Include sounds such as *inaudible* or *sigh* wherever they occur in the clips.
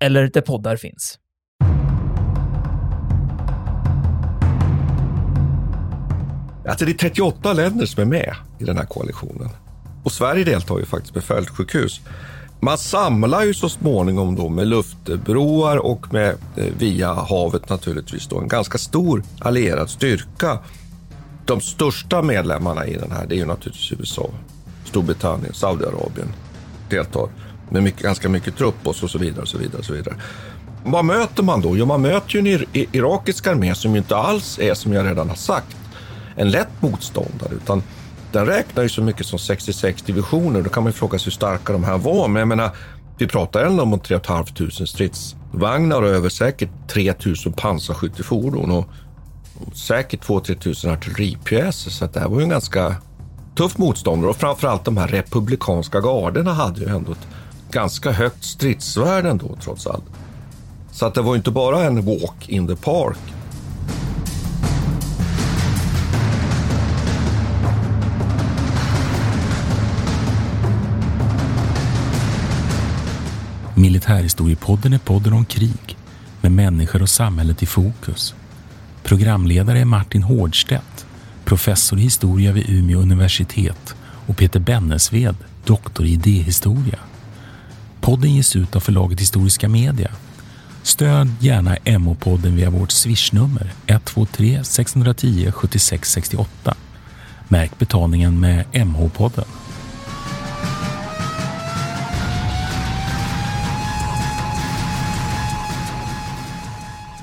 eller där poddar finns. Alltså det är 38 länder som är med i den här koalitionen. Och Sverige deltar ju faktiskt med fältsjukhus. Man samlar ju så småningom då med luftbroar och med eh, via havet naturligtvis då en ganska stor allierad styrka. De största medlemmarna i den här det är ju naturligtvis USA, Storbritannien, Saudiarabien deltar med mycket, ganska mycket trupp och så, vidare. Och så vidare, och så vidare. Vad möter man då? Jo, man möter ju en irakisk armé som ju inte alls är, som jag redan har sagt, en lätt motståndare. Utan den räknar ju så mycket som 66 divisioner. Då kan man ju fråga sig hur starka de här var. Men jag menar, vi pratar ändå om 3 500 stridsvagnar och över säkert 3 000 pansarskyttefordon och säkert 2-3 000 artilleripjäser. Så det här var ju en ganska tuff motståndare och framförallt de här republikanska garderna hade ju ändå ett ganska högt stridsvärde ändå trots allt. Så att det var inte bara en walk in the park. Militärhistoriepodden är podden om krig med människor och samhället i fokus. Programledare är Martin Hårdstedt, professor i historia vid Umeå universitet och Peter Bennesved, doktor i idéhistoria. Podden ges ut av förlaget Historiska Media. Stöd gärna MH-podden via vårt swishnummer 123 610 76 68. Märk betalningen med MH-podden.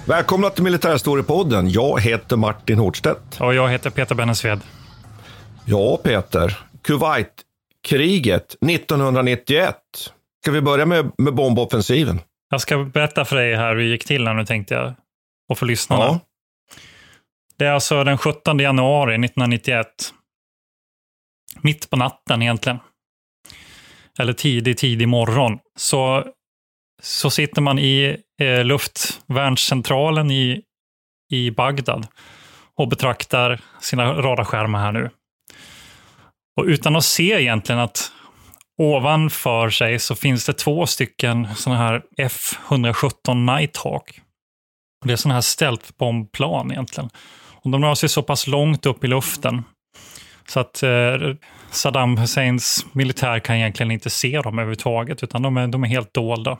Välkomna till Militärhistoriepodden. Jag heter Martin Hårdstedt. Och jag heter Peter Bennesved. Ja, Peter. Kuwait-kriget 1991. Ska vi börja med, med bomboffensiven? Jag ska berätta för dig här hur det gick till nu tänkte jag. Och för lyssnarna. Ja. Det är alltså den 17 januari 1991. Mitt på natten egentligen. Eller tidig, tidig morgon. Så, så sitter man i eh, luftvärnscentralen i, i Bagdad och betraktar sina radarskärmar här nu. Och utan att se egentligen att ovanför sig så finns det två stycken sådana här F117 Nighthawk. Det är sådana här stealthbombplan egentligen. Och de rör sig så pass långt upp i luften så att eh, Saddam Husseins militär kan egentligen inte se dem överhuvudtaget, utan de är, de är helt dolda.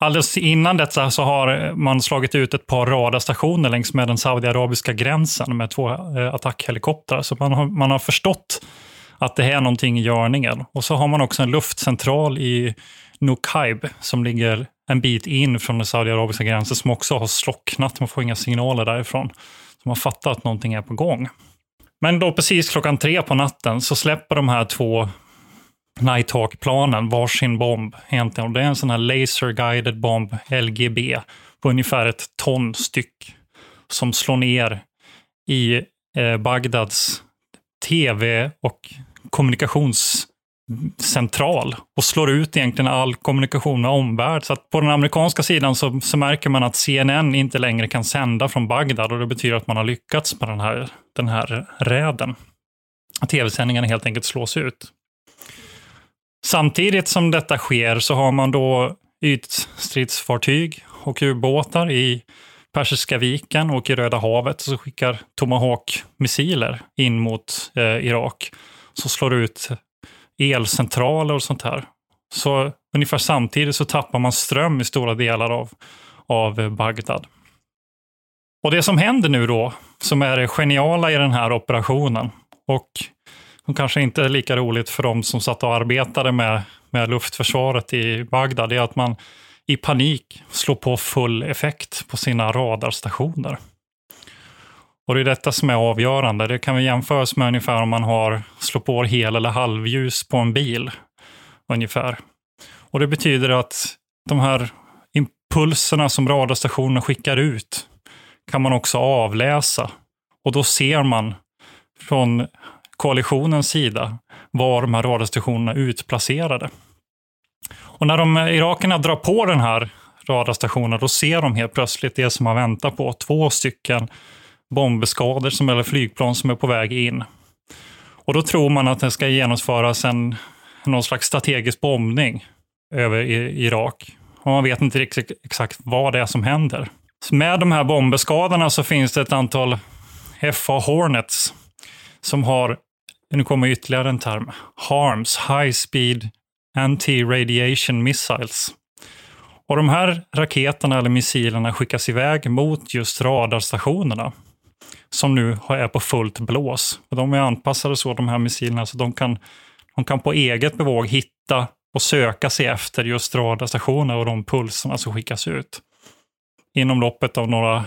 Alldeles innan detta så har man slagit ut ett par radarstationer längs med den saudiarabiska gränsen med två eh, attackhelikoptrar. Så man har, man har förstått att det här är någonting i görningen. Och så har man också en luftcentral i Nukaib som ligger en bit in från den saudiarabiska gränsen som också har slocknat. Man får inga signaler därifrån. Så man fattar att någonting är på gång. Men då precis klockan tre på natten så släpper de här två Nighthawk-planen varsin bomb egentligen. Och det är en sån här laser guided bomb, LGB, på ungefär ett ton styck. Som slår ner i eh, Bagdads tv och kommunikationscentral och slår ut egentligen all kommunikation med omvärld. Så att på den amerikanska sidan så, så, märker man att CNN inte längre kan sända från Bagdad och det betyder att man har lyckats med den här, den här räden. Tv-sändningarna helt enkelt slås ut. Samtidigt som detta sker så har man då ytstridsfartyg och ubåtar i Persiska viken och i Röda havet så skickar Tomahawk-missiler in mot eh, Irak som slår ut elcentraler och sånt här. Så ungefär samtidigt så tappar man ström i stora delar av, av Bagdad. Och det som händer nu då, som är det geniala i den här operationen och som kanske inte är lika roligt för de som satt och arbetade med, med luftförsvaret i Bagdad, är att man i panik slår på full effekt på sina radarstationer. Och det är detta som är avgörande. Det kan vi jämföras med ungefär om man har slår på hel eller halvljus på en bil. Ungefär. Och det betyder att de här impulserna som radarstationerna skickar ut kan man också avläsa. Och då ser man från koalitionens sida var de här radarstationerna är utplacerade. Och när de irakerna drar på den här radarstationen, då ser de helt plötsligt det som man väntar på. Två stycken bombskador som, eller flygplan som är på väg in. Och då tror man att det ska genomföras en, någon slags strategisk bombning över Irak. Och man vet inte riktigt exakt vad det är som händer. Så med de här bombeskadorna så finns det ett antal FA Hornets som har, nu kommer ytterligare en term, HARMS, High Speed Anti-Radiation Missiles. Och de här raketerna eller missilerna skickas iväg mot just radarstationerna som nu är på fullt blås. De är anpassade så, de här missilerna, så de kan, de kan på eget bevåg hitta och söka sig efter just radarstationer och de pulserna som skickas ut. Inom loppet av några,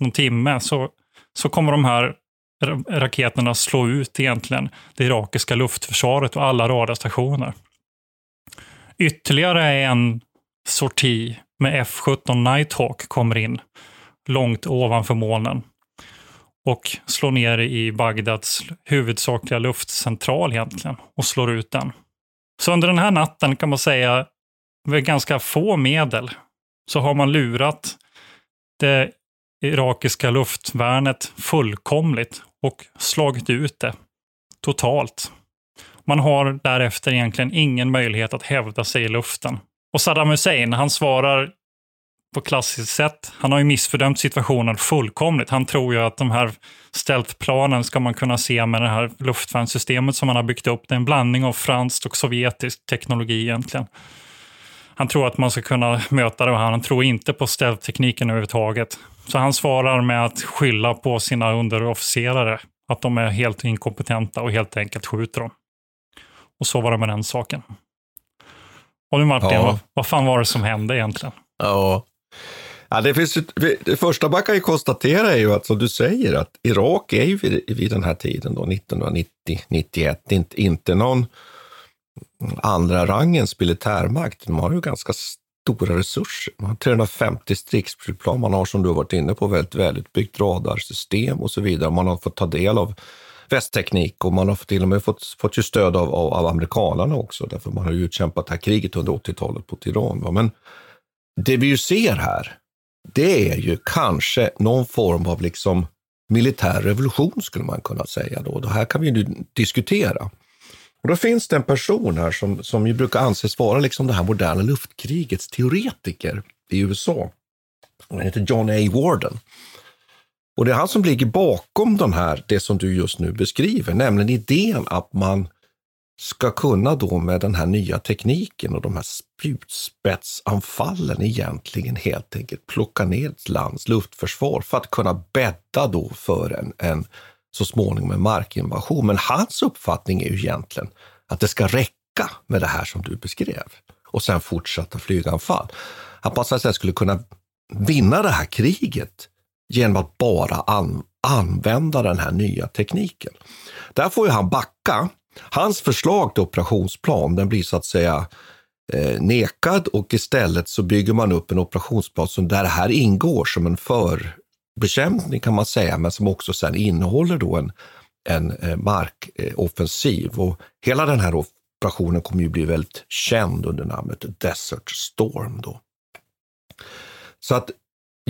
någon timme så, så kommer de här raketerna slå ut egentligen det irakiska luftförsvaret och alla radarstationer. Ytterligare en sorti med F-17 Nighthawk kommer in långt ovanför molnen och slår ner i Bagdads huvudsakliga luftcentral egentligen och slår ut den. Så under den här natten kan man säga, med ganska få medel, så har man lurat det irakiska luftvärnet fullkomligt och slagit ut det totalt. Man har därefter egentligen ingen möjlighet att hävda sig i luften. Och Saddam Hussein, han svarar på klassiskt sätt. Han har ju missbedömt situationen fullkomligt. Han tror ju att de här stealthplanen ska man kunna se med det här luftvärnssystemet som han har byggt upp. Det är en blandning av franskt och sovjetisk teknologi egentligen. Han tror att man ska kunna möta det här. Han tror inte på stealth-tekniken överhuvudtaget. Så han svarar med att skylla på sina underofficerare. Att de är helt inkompetenta och helt enkelt skjuter dem. Och så var det med den saken. Och nu Martin, ja. vad, vad fan var det som hände egentligen? Ja, Ja, det, finns, det första man kan ju konstatera är ju att, som du säger, att Irak är ju vid, vid den här tiden, 1990-91, inte, inte någon andra rangens militärmakt. De har ju ganska stora resurser. Man har 350 stridsflygplan, man har som du har varit inne på väldigt välutbyggt radarsystem och så vidare. Man har fått ta del av västteknik och man har till och med fått, fått ju stöd av, av, av amerikanerna också, därför man har ju utkämpat det här kriget under 80-talet mot Iran. Men det vi ju ser här, det är ju kanske någon form av liksom militär revolution skulle man kunna säga. Då. Det här kan vi ju diskutera. Och då finns det en person här som, som ju brukar anses vara liksom det här moderna luftkrigets teoretiker i USA. Han heter John A. Warden. Och det är han som ligger bakom den här, det som du just nu beskriver, nämligen idén att man ska kunna då med den här nya tekniken och de här spjutspetsanfallen egentligen helt enkelt plocka ner ett lands luftförsvar för att kunna bädda då för en, en så småningom en markinvasion. Men hans uppfattning är ju egentligen att det ska räcka med det här som du beskrev och sen fortsätta flyganfall. Han man att säga skulle kunna vinna det här kriget genom att bara an använda den här nya tekniken. Där får ju han backa Hans förslag till operationsplan den blir så att säga eh, nekad och istället så bygger man upp en operationsplan som där det här ingår som en förbekämpning kan man säga, men som också sen innehåller då en, en eh, markoffensiv. Och hela den här operationen kommer ju bli väldigt känd under namnet Desert Storm. Då. Så att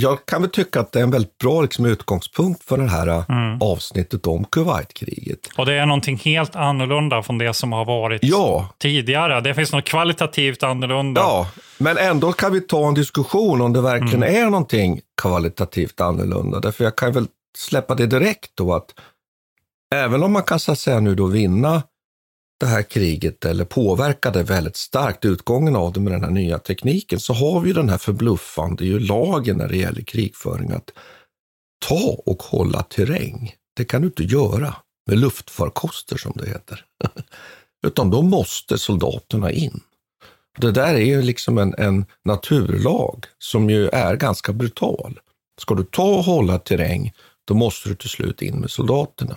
jag kan väl tycka att det är en väldigt bra liksom, utgångspunkt för det här äh, mm. avsnittet om Kuwaitkriget. Och det är någonting helt annorlunda från det som har varit ja. tidigare. Det finns något kvalitativt annorlunda. Ja, men ändå kan vi ta en diskussion om det verkligen mm. är någonting kvalitativt annorlunda. Därför jag kan väl släppa det direkt då att även om man kan så att säga nu då vinna det här kriget eller påverkade väldigt starkt utgången av det med den här nya tekniken så har vi den här förbluffande ju lagen när det gäller krigföring att ta och hålla terräng. Det kan du inte göra med luftfarkoster som det heter. *laughs* Utan då måste soldaterna in. Det där är ju liksom en, en naturlag som ju är ganska brutal. Ska du ta och hålla terräng, då måste du till slut in med soldaterna.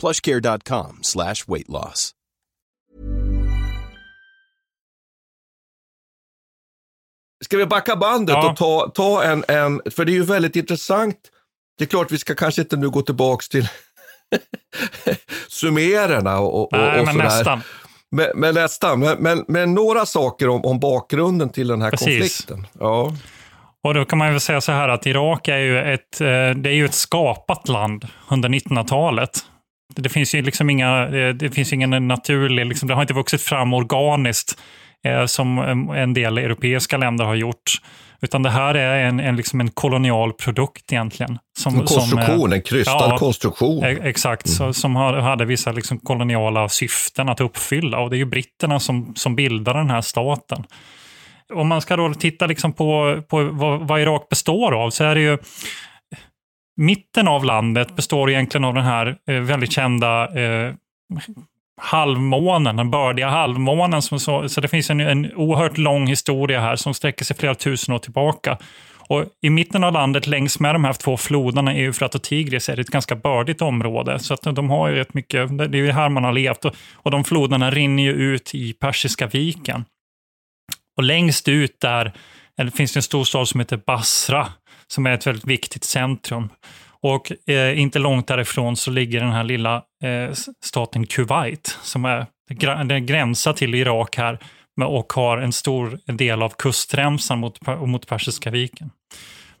plushcare.com slash weight loss. Ska vi backa bandet Ja. och ta, ta en, en, för det är ju väldigt intressant. Det är klart vi ska kanske inte nu gå tillbaks till *laughs* sumererna och, och, Nej, och men nästan. Men, men nästan. Men, men, men några saker om, om bakgrunden till den här Precis. konflikten. Ja. Och då kan man väl säga så här att Irak är ju ett, eh, det är ju ett skapat land under 1900-talet. Det finns ju liksom inga, eh, det finns ingen naturlig, liksom, det har inte vuxit fram organiskt eh, som en del europeiska länder har gjort. Utan det här är en, en, liksom en kolonial produkt egentligen. Som, En konstruktion, som, eh, en krystad ja, konstruktion. E- Exakt, så, som har, hade vissa liksom koloniala syften att uppfylla. Och det är ju britterna som, som bildar den här staten. Om man ska då titta liksom på, på vad, vad Irak består av så är det ju mitten av landet består egentligen av den här eh, väldigt kända eh, halvmånen, den bördiga halvmånen. Som så, så det finns en, en oerhört lång historia här som sträcker sig flera tusen år tillbaka. Och I mitten av landet längs med de här två floderna, Eufrat och Tigris, är det ett ganska bördigt område. Så att de har ju rätt mycket, det är ju här man har levt. Och, och de floderna rinner ju ut i Persiska viken. Och längst ut där eller finns det en stor stad som heter Basra, som är ett väldigt viktigt centrum. Och eh, inte långt därifrån så ligger den här lilla eh, staten Kuwait, som är, den gränsar till Irak här och har en stor del av kustremsan mot, mot Persiska viken.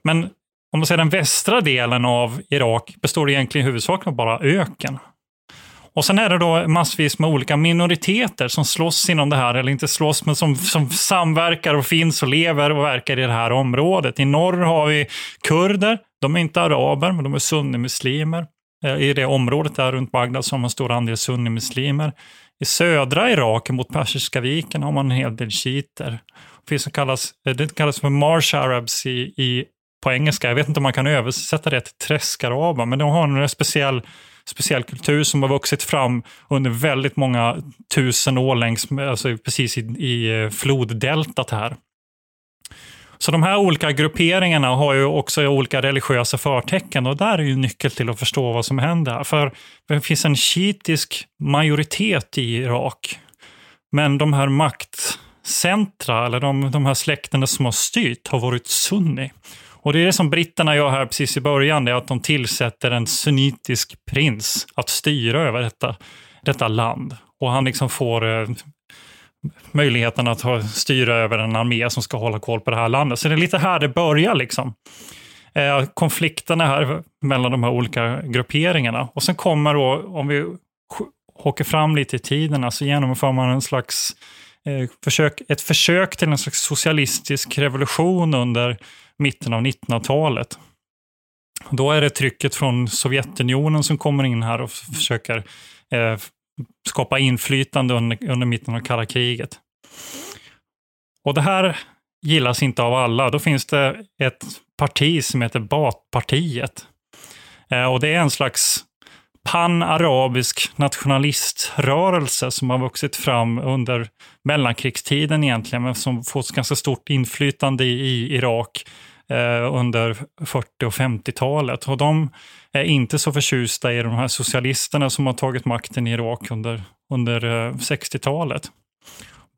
Men om man säger den västra delen av Irak består egentligen huvudsakligen av bara öken. Och sen är det då massvis med olika minoriteter som slåss inom det här, eller inte slåss, men som, som samverkar och finns och lever och verkar i det här området. I norr har vi kurder, de är inte araber, men de är sunnimuslimer. Eh, I det området där runt Bagdad så har man en stor andel sunnimuslimer. I södra Irak, mot Persiska viken, har man en hel del shiiter. Det finns som kallas, eh, det kallas för marsh arabs i, i, på engelska. Jag vet inte om man kan översätta det till träskaraber, men de har en speciell speciell kultur som har vuxit fram under väldigt många tusen år längs, alltså precis i, i eh, floddeltat här. Så de här olika grupperingarna har ju också olika religiösa förtecken och där är ju nyckel till att förstå vad som händer. För det finns en shiitisk majoritet i Irak. Men de här maktcentra, eller de, de här släkterna som har styrt, har varit sunni. Och det är det som britterna gör här precis i början, det är att de tillsätter en sunnitisk prins att styra över detta, detta land. Och han liksom får eh, möjligheten att ha, styra över en armé som ska hålla koll på det här landet. Så det är lite här det börjar liksom. Eh, konflikterna här mellan de här olika grupperingarna. Och sen kommer då, om vi åker fram lite i tiden, så genomför man en slags eh, försök, ett försök till en slags socialistisk revolution under mitten av 1900-talet. Då är det trycket från Sovjetunionen som kommer in här och försöker eh, skapa inflytande under, under mitten av kalla kriget. Och det här gillas inte av alla. Då finns det ett parti som heter Batpartiet. Eh, och det är en slags panarabisk nationaliströrelse som har vuxit fram under mellankrigstiden egentligen, men som fått ganska stort inflytande i Irak eh, under 40 och 50-talet. Och de är inte så förtjusta i de här socialisterna som har tagit makten i Irak under, under eh, 60-talet.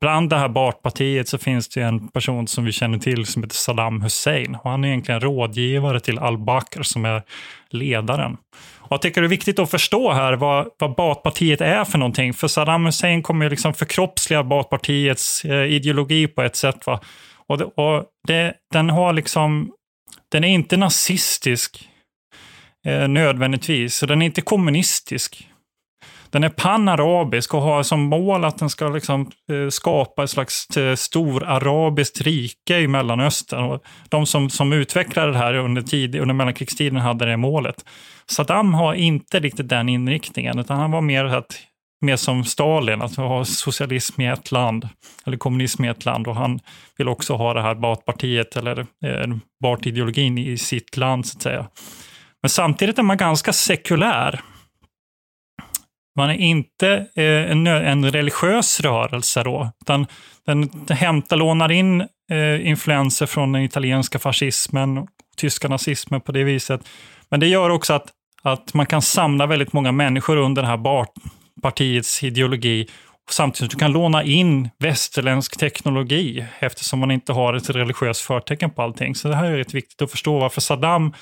Bland det här Baathpartiet så finns det en person som vi känner till som heter Saddam Hussein. Och han är egentligen rådgivare till al-Bakr som är ledaren. Och jag tycker det är viktigt att förstå här vad, vad Baathpartiet är för någonting. För Saddam Hussein kommer liksom förkroppsliga Baathpartiets eh, ideologi på ett sätt. Va? Och, det, och det, den har liksom, den är inte nazistisk eh, nödvändigtvis, så den är inte kommunistisk. Den är panarabisk och har som mål att den ska liksom, eh, skapa ett slags eh, storarabiskt rike i Mellanöstern. Och de som, som utvecklade det här under, tid, under mellankrigstiden hade det målet. Saddam har inte riktigt den inriktningen, utan han var mer, att, mer som Stalin, att ha socialism i ett land, eller kommunism i ett land. Och han vill också ha det här Baathpartiet, eller eh, Baath-ideologin i sitt land, så att säga. Men samtidigt är man ganska sekulär. Man är inte eh, en, en, religiös rörelse då, utan den, den hämtar, lånar in eh, influenser från den italienska fascismen och tyska nazismen på det viset. Men det gör också att, att man kan samla väldigt många människor under det här partiets ideologi samtidigt som du kan låna in västerländsk teknologi eftersom man inte har ett religiöst förtecken på allting. Så det här är rätt viktigt att förstå varför Saddam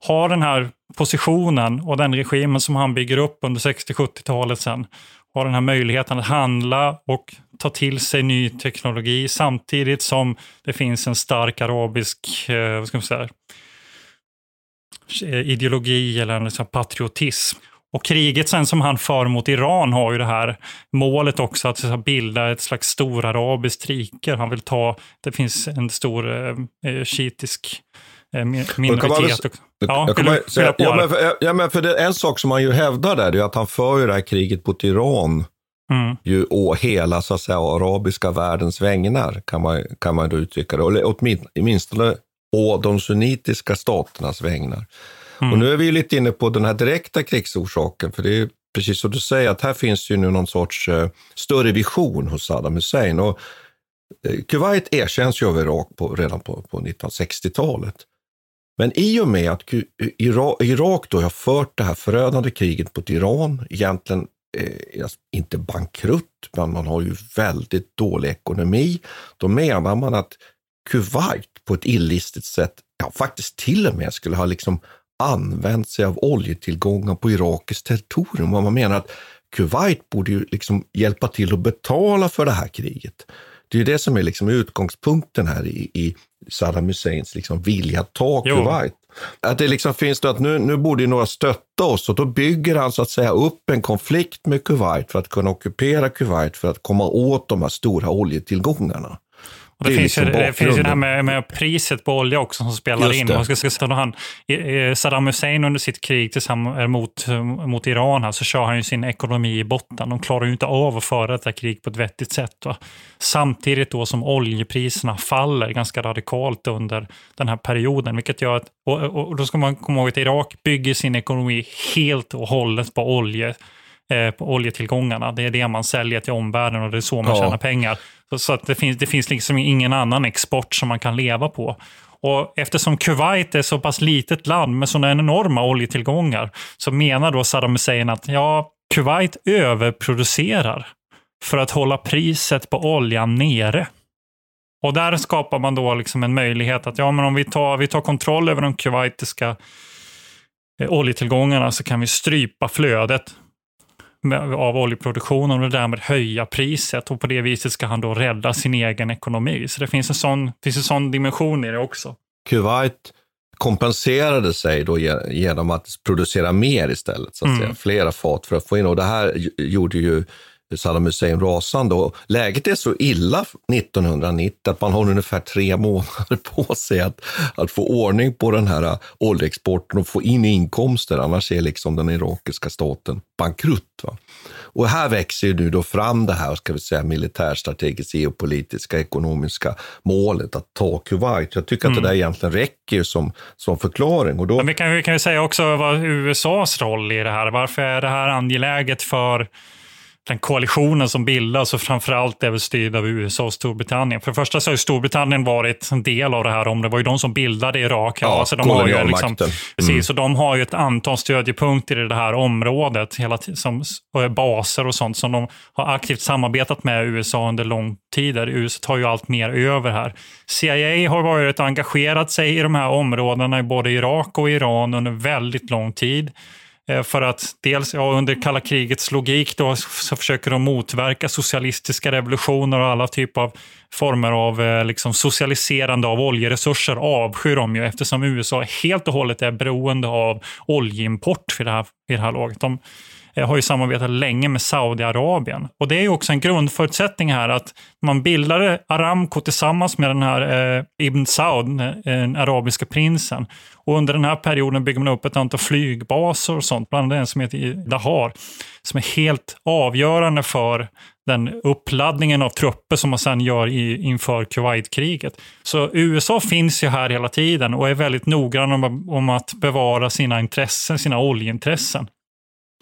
har den här positionen och den regimen som han bygger upp under 60-70-talet sen, har den här möjligheten att handla och ta till sig ny teknologi samtidigt som det finns en stark arabisk eh, vad ska man säga, eh, ideologi eller en liksom patriotism. Och kriget sen som han för mot Iran har ju det här målet också att bilda ett slags storarabiskt rike. Han vill ta, det finns en stor eh, eh shiitisk minoritet. Också. Ja, säga, ja, men för, ja, men för det, en sak som man ju hävdar där är att han för ju det här kriget mot Iran mm. ju å hela så att säga, arabiska världens vägnar, kan man, kan man då uttrycka det. Eller åtminstone å de sunnitiska staternas vägnar. Mm. Och nu är vi lite inne på den här direkta krigsorsaken, för det är precis som du säger, att här finns ju nu någon sorts uh, större vision hos Saddam Hussein. Och, uh, Kuwait erkänns ju av Irak på, redan på, på 1960-talet. Men i och med att Irak då har fört det här förödande kriget mot Iran, egentligen eh, alltså inte bankrutt, men man har ju väldigt dålig ekonomi. Då menar man att Kuwait på ett illistigt sätt, ja faktiskt till och med skulle ha liksom använt sig av oljetillgångar på irakiskt territorium. Och man menar att Kuwait borde ju liksom hjälpa till att betala för det här kriget. Det är det som är liksom utgångspunkten här i, i Saddam Husseins liksom vilja att ta Kuwait. Att det liksom finns att nu, nu borde några stötta oss och då bygger han så att säga upp en konflikt med Kuwait för att kunna ockupera Kuwait för att komma åt de här stora oljetillgångarna. Och det, det, finns, liksom det finns ju det här med, med, priset på olja också som spelar Just in. Man ska, ska, han, Saddam Hussein under sitt krig tillsammans mot, mot Iran här, så kör han ju sin ekonomi i botten. De klarar ju inte av att föra detta krig på ett vettigt sätt. Va? Samtidigt då som oljepriserna faller ganska radikalt under den här perioden. Vilket gör att, och, och då ska man komma ihåg att Irak bygger sin ekonomi helt och hållet på olje eh, på oljetillgångarna. Det är det man säljer till omvärlden och det är så man ja. tjänar pengar. Så, så, att det finns, det finns liksom ingen annan export som man kan leva på. Och eftersom Kuwait är så pass litet land med sådana enorma oljetillgångar så menar då Saddam Hussein att ja, Kuwait överproducerar för att hålla priset på oljan nere. Och där skapar man då liksom en möjlighet att ja, men om vi tar, vi tar kontroll över de kuwaitiska eh, oljetillgångarna så kan vi strypa flödet av oljeproduktionen och därmed höja priset och på det viset ska han då rädda sin egen ekonomi. Så det finns en sån, finns en sån dimension i det också. Kuwait kompenserade sig då genom att producera mer istället, så att mm. säga. flera fat för att få in. Och det här gjorde ju Saddam Hussein rasande. Och läget är så illa 1990 att man har ungefär tre månader *laughs* på sig att, att få ordning på den här oljeexporten och få in inkomster. Annars är liksom den irakiska staten bankrutt. Va? Och här växer ju nu då fram det här ska vi säga, militärstrategiska, geopolitiska, ekonomiska målet att ta Kuwait. Jag tycker mm. att det mm. där egentligen räcker som, som förklaring. Och då... Men vi kan, vi kan ju säga också vad USAs roll i det här. Varför är det här angeläget för den koalitionen som bildas och framförallt är väl styrd av USA och Storbritannien. För det första så har ju Storbritannien varit en del av det här om det var ju de som bildade Irak. Ja, alltså de har ju liksom, mm. precis, och de har ju ett antal stödjepunkter i det här området, hela som baser och sånt som de har aktivt samarbetat med USA under lång tid. USA tar ju allt mer över här. CIA har varit engagerat sig i de här områdena i både Irak och Iran under väldigt lång tid. Eh, för att dels ja, under kalla krigets logik då, så försöker de motverka socialistiska revolutioner och alla typer av former av eh, liksom, socialiserande av oljeresurser avskyr de ju eftersom USA helt och hållet är beroende av oljeimport vid det här, vid det här laget. De, har ju samarbetat länge med Saudiarabien. Och det är ju också en grundförutsättning här att man bildade Aramco tillsammans med den här eh, Ibn Saud, eh, den arabiska prinsen. Och under den här perioden bygger man upp ett antal flygbaser och sånt, bland annat en som heter Dahar, som är helt avgörande för den uppladdningen av trupper som man sen gör i, inför Kuwaitkriget. Så USA finns ju här hela tiden och är väldigt noggrann om, om att bevara sina intressen, sina oljeintressen.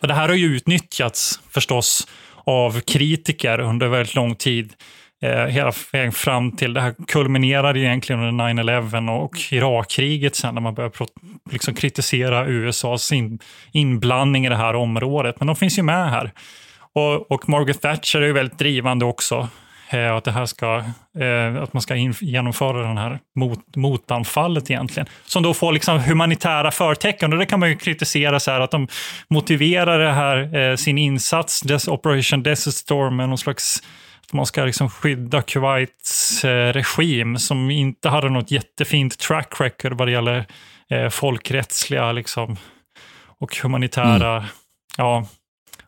Och det här har ju utnyttjats förstås av kritiker under väldigt lång tid. Eh, hela vägen fram till, det här kulminerade egentligen under 9-11 och Irakkriget sen när man började liksom kritisera USAs in, inblandning i det här området. Men de finns ju med här. Och, och Margaret Thatcher är ju väldigt drivande också att, det här ska, eh, att man ska genomföra den här mot, motanfallet egentligen. Som då får liksom humanitära förtecken. Och det kan man ju kritisera så här att de motiverar det här, eh, sin insats, Operation Desert Storm, med någon slags att man ska liksom skydda Kuwaits regim som inte hade något jättefint track record vad det gäller folkrättsliga liksom, och humanitära mm. ja,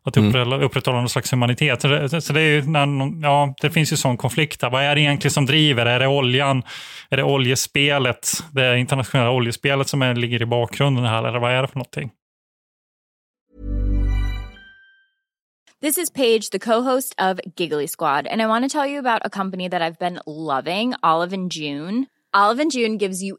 att upprätthålla, mm. upprätthålla någon slags humanitet. Så det, så det, är när, ja, det finns ju sån konflikt där. Vad är det egentligen som driver? Är det oljan? Är det oljespelet? Det internationella oljespelet som är, ligger i bakgrunden här? Eller vad är det för någonting? This is Paige, the co-host of Giggly Squad, and I want to tell you about a company that I've been loving, Olive and June. Olive and June gives you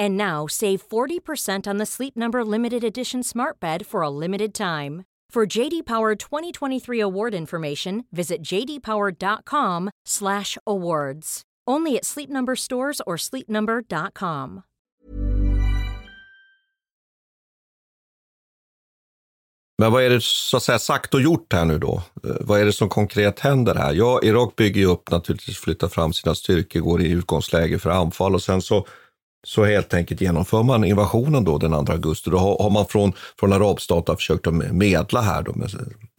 And now save 40% on the Sleep Number limited edition smart bed for a limited time. For JD Power 2023 award information, visit jdpower.com/awards. Only at Sleep Number stores or sleepnumber.com. Men vad är det så att säga sagt och gjort här nu då? Eh, vad är det som konkret händer här? Ja, Irak bygger ju upp naturligtvis, flyttar fram sina styrkor, går i utgångsläge för anfall och sen så så helt enkelt genomför man invasionen då den 2 augusti. Då har, har man från, från arabstaterna försökt att medla här, då med,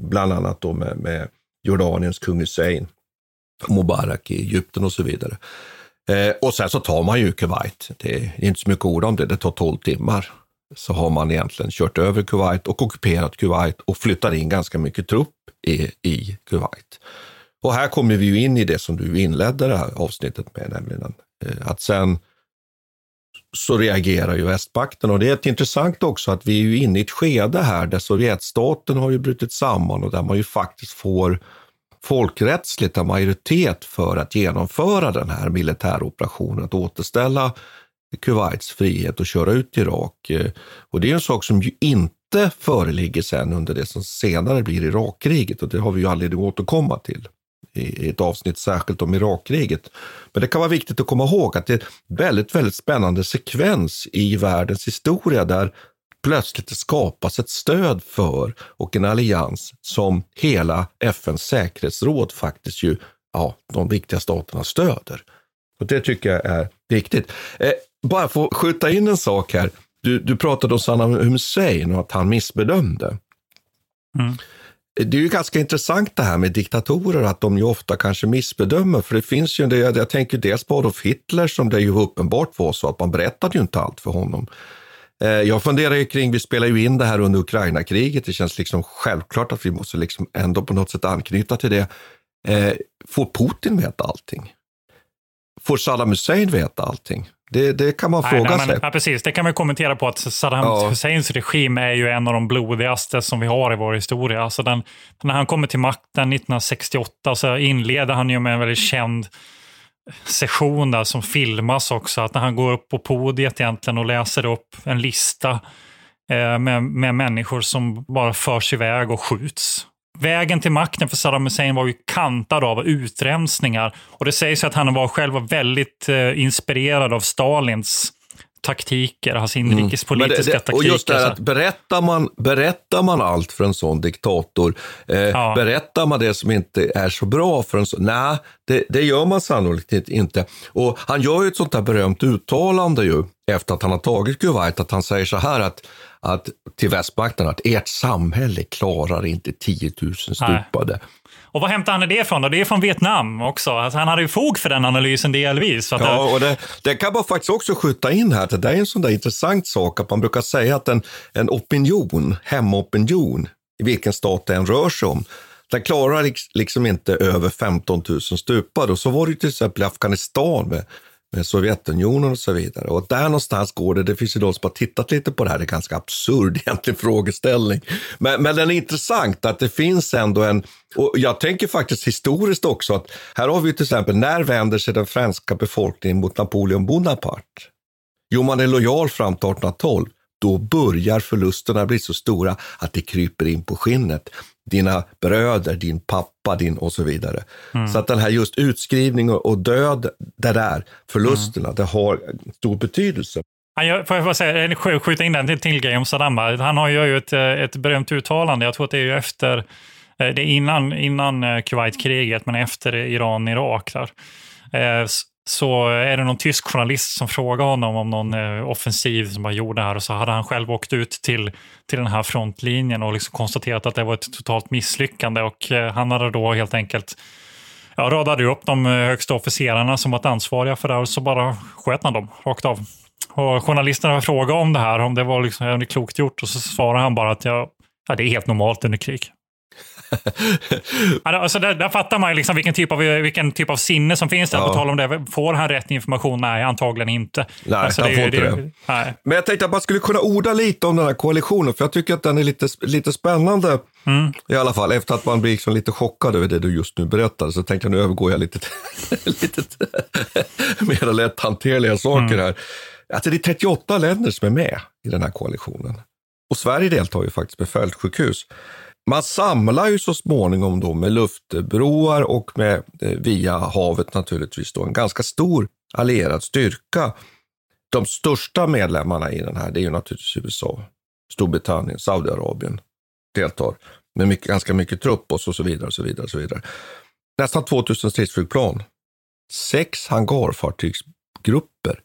bland annat då med, med Jordaniens kung Hussein, Mubarak i Egypten och så vidare. Eh, och sen så tar man ju Kuwait. Det är inte så mycket ord om det, det tar 12 timmar. Så har man egentligen kört över Kuwait och ockuperat Kuwait och flyttar in ganska mycket trupp i, i Kuwait. Och här kommer vi ju in i det som du inledde det här avsnittet med, nämligen eh, att sen så reagerar ju västmakten och det är ett intressant också att vi är ju inne i ett skede här där Sovjetstaten har ju brutit samman och där man ju faktiskt får folkrättsligt en majoritet för att genomföra den här militäroperationen, att återställa Kuwaits frihet och köra ut Irak. Eh, och det är en sak som ju inte föreligger sen under det som senare blir Irakkriget och det har vi ju anledning att återkomma till i ett avsnitt särskilt om Irakkriget. Men det kan vara viktigt att komma ihåg att det är en väldigt, väldigt spännande sekvens i världens historia där plötsligt det skapas ett stöd för och en allians som hela FNs säkerhetsråd faktiskt ju, ja, de viktiga staterna stöder. Och det tycker jag är viktigt. Eh, bara få skjuta in en sak här. Du, du pratade om Saddam Hussein och att han missbedömde. Mm. Det är ju ganska intressant det här med diktatorer, att de ju ofta kanske missbedömer. För det finns ju, jag tänker dels på Adolf Hitler som det ju uppenbart var så att man berättade ju inte allt för honom. Eh, jag funderar ju kring, vi spelar ju in det här under Ukraina-kriget, det känns liksom självklart att vi måste liksom ändå på något sätt anknyta till det. Eh, får Putin veta allting? Får Saddam Hussein veta allting? Det, det kan man nej, fråga nej, sig. ja, precis, det kan man kommentera på att Saddam ja. Husseins regim är ju en av de blodigaste som vi har i vår historia. Alltså den, när han kommer till makten 1968 så inleder han ju med en väldigt känd session där som filmas också. Att när han går upp på podiet egentligen och läser upp en lista eh, med, med människor som bara förs iväg och skjuts. Vägen till makten för Saddam Hussein var ju kantad av utrensningar. Och det sägs att han var själv väldigt eh, inspirerad av Stalins taktiker, hans inrikespolitiska mm. det, det, Och just det här att berättar man, berättar man allt för en sån diktator, eh, ja. berättar man det som inte är så bra för en sån, nej, det, det, gör man sannolikt inte. Och han gör ju ett sånt där berömt uttalande ju, efter att han har tagit Kuwait, att han säger så här att att, till västmakten att ert samhälle klarar inte 10 000 stupade. Nej. Och vad hämtar han det ifrån då? Det är från Vietnam också. Alltså han hade ju fog för den analysen delvis. ja, och det, det, kan man faktiskt också skjuta in här. Det är en sån där intressant sak att man brukar säga att en, en opinion, hemmaopinion, i vilken stat det än rör sig om, den klarar liksom inte över 15 000 stupade. Och så var det till exempel i Afghanistan med med Sovjetunionen och så vidare. Och där någonstans går det, det finns ju de som har tittat lite på det här, det är ganska absurd *laughs* egentligen frågeställning. Men, men den är intressant att det finns ändå en, och jag tänker faktiskt historiskt också att här har vi till exempel, när vänder sig den franska befolkningen mot Napoleon Bonaparte? Jo, man är lojal fram till 1812 då börjar förlusterna bli så stora att det kryper in på skinnet. Dina bröder, din pappa din och så vidare. Mm. Så att den här just utskrivning och död, det där, förlusterna, mm. det har stor betydelse. Han gör, får jag bara säga, skjuta in den till, grej om Saddam. Han har ju ett, ett berömt uttalande, jag tror att det är ju efter, eh, det är innan, innan eh, Kuwaitkriget, men efter Iran-Irak. Där så är det någon tysk journalist som frågar honom om någon eh, offensiv som var gjord här och så hade han själv åkt ut till, till den här frontlinjen och liksom konstaterat att det var ett totalt misslyckande och eh, han hade då helt enkelt ja, radade upp de eh, högsta officerarna som varit ansvariga för det här och så bara sköt han dem rakt av. Och journalisterna frågade om det här, om det var liksom, det klokt gjort och så svarade han bara att ja, ja, det är helt normalt under krig alltså där, där, fattar man liksom vilken, typ av, vilken typ av sinne som finns där. Ja. På tal om det. Får han rätt information? Nej, antagligen inte. Nej, alltså, han får inte det. det. Nej. Men jag tänkte att man skulle kunna orda lite om den här koalitionen, för jag tycker att den är lite, lite spännande. Mm. I alla fall efter att man blir liksom lite chockad över det du just nu berättade, så tänkte jag nu övergår jag lite till *laughs* lite *laughs* mer lätthanterliga saker mm. här. Alltså det är 38 länder som är med i den här koalitionen. Och Sverige deltar ju faktiskt med fältsjukhus. Man samlar ju så småningom då med luftbroar och med, eh, via havet naturligtvis då en ganska stor allierad styrka. De största medlemmarna i den här det är ju naturligtvis USA, Storbritannien, Saudiarabien deltar med mycket, ganska mycket trupp och så vidare. Och så vidare, och så vidare. Nästan 2000 stridsflygplan, sex hangarfartygsgrupper,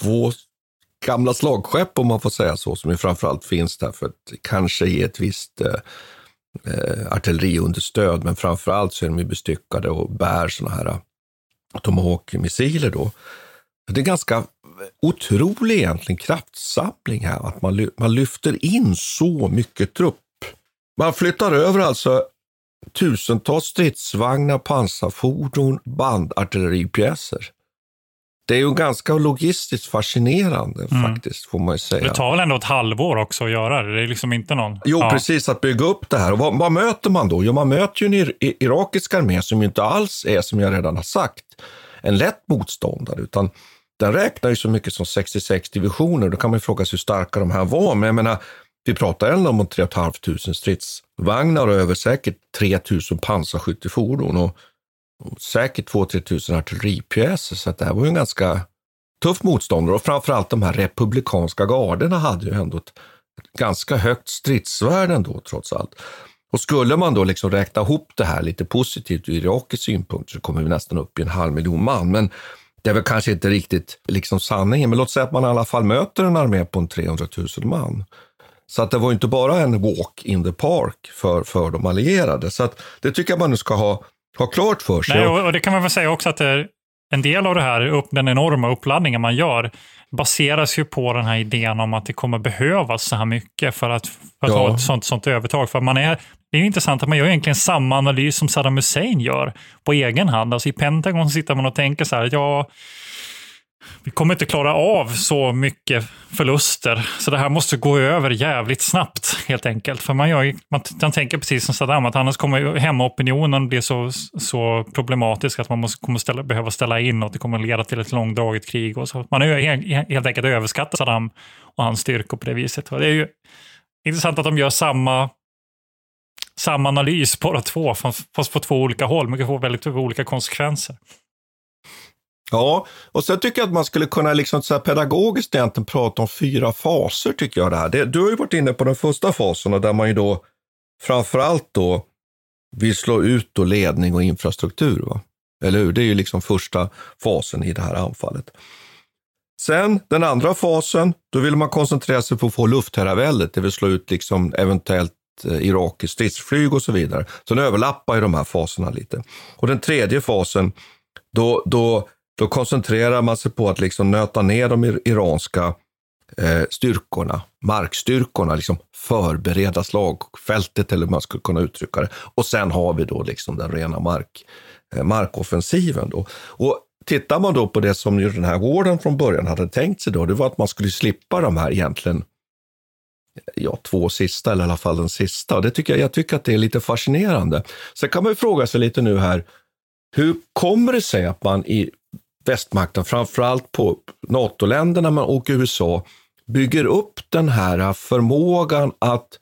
två gamla slagskepp om man får säga så, som ju framförallt finns där för att kanske ge ett visst eh, eh artilleriunderstöd, men framförallt så är de ju bestyckade och bär sådana här Tomahawk-missiler då. Det är ganska otrolig egentligen kraftsamling här, att man, man lyfter in så mycket trupp. Man flyttar över alltså tusentals stridsvagnar, pansarfordon, bandartilleripjäser. Det är ju ganska logistiskt fascinerande mm. faktiskt, får man ju säga. Det tar väl ändå ett halvår också att göra det? Det är liksom inte någon... Jo, ja. precis, att bygga upp det här. Och vad, vad, möter man då? Jo, man möter ju en irakisk armé som ju inte alls är, som jag redan har sagt, en lätt motståndare, utan den räknar ju så mycket som 66 divisioner. Då kan man ju fråga sig hur starka de här var. Men jag menar, vi pratar ändå om 3 500 stridsvagnar och över säkert 3 000 pansarskyttefordon och, säkert 2-3 000 artilleripjäser. Så det här var ju en ganska tuff motståndare och framförallt de här republikanska garderna hade ju ändå ett, ett ganska högt stridsvärde ändå trots allt. Och skulle man då liksom räkna ihop det här lite positivt ur irakisk synpunkt så kommer vi nästan upp i en halv miljon man. Men det är väl kanske inte riktigt liksom sanningen, men låt säga att man i alla fall möter en armé på en 300 000 man. Så att det var inte bara en walk in the park för, för de allierade. Så att det tycker jag man nu ska ha, ha klart för sig. Nej, och, det kan man väl säga också att det, en del av det här, den enorma uppladdningen man gör, baseras ju på den här idén om att det kommer behövas så här mycket för att, för att ja. ha ett sånt, sånt övertag. För man är, det är intressant att man gör egentligen samma analys som Saddam Hussein gör på egen hand. Alltså I Pentagon sitter man och tänker så här, ja, vi kommer inte klara av så mycket förluster, så det här måste gå över jävligt snabbt helt enkelt. För man, gör, man, man tänker precis som Saddam, att annars kommer hemmaopinionen bli så, så problematisk att man måste, kommer ställa, behöva ställa in och det kommer leda till ett långdraget krig. Och så. Man har helt enkelt överskattat Saddam och hans styrkor på det viset. Och det är ju intressant att de gör samma samma analys båda två, fast på två olika håll, men det får väldigt olika konsekvenser. Ja, och sen tycker jag att man skulle kunna liksom så pedagogiskt egentligen prata om fyra faser, tycker jag. Det här. Det, du har ju varit inne på den första fasen, där man ju då framförallt då vill slå ut då ledning och infrastruktur. Va? Eller hur? Det är ju liksom första fasen i det här anfallet. Sen den andra fasen, då vill man koncentrera sig på att få luftherraväldet, det vill slå ut liksom eventuellt eh, irakiskt stridsflyg och så vidare. Så den överlappar ju de här faserna lite. Och den tredje fasen, då, då då koncentrerar man sig på att liksom nöta ner de iranska eh, styrkorna, markstyrkorna, liksom förbereda slagfältet eller hur man skulle kunna uttrycka det. Och sen har vi då liksom den rena mark, eh, markoffensiven. Då. Och tittar man då på det som ju den här Warden från början hade tänkt sig då, det var att man skulle slippa de här egentligen eh, ja, två sista, eller i alla fall den sista. Och det tycker jag, jag tycker att det är lite fascinerande. Sen kan man ju fråga sig lite nu här, hur kommer det sig att man i västmakten, framförallt på NATO-länderna och USA, bygger upp den här förmågan att